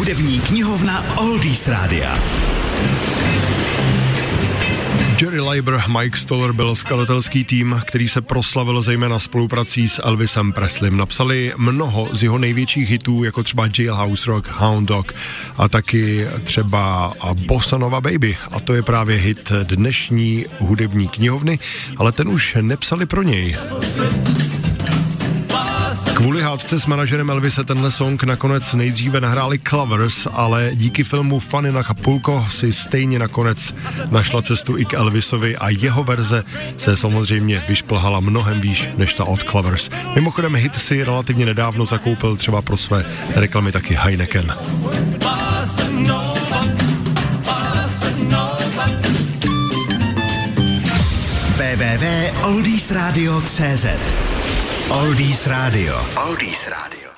hudební knihovna Oldies Rádia. Jerry Leiber, Mike Stoller byl skladatelský tým, který se proslavil zejména spoluprací s Elvisem Preslem. Napsali mnoho z jeho největších hitů, jako třeba Jailhouse Rock, Hound Dog a taky třeba Bossanova Baby. A to je právě hit dnešní hudební knihovny, ale ten už nepsali pro něj. Kvůli hádce s manažerem Elvise tenhle song nakonec nejdříve nahráli Clovers, ale díky filmu Fanny na Chapulko si stejně nakonec našla cestu i k Elvisovi a jeho verze se samozřejmě vyšplhala mnohem výš než ta od Clovers. Mimochodem hit si relativně nedávno zakoupil třeba pro své reklamy taky Heineken. www.oldiesradio.cz Oldies Radio. Oldies Radio.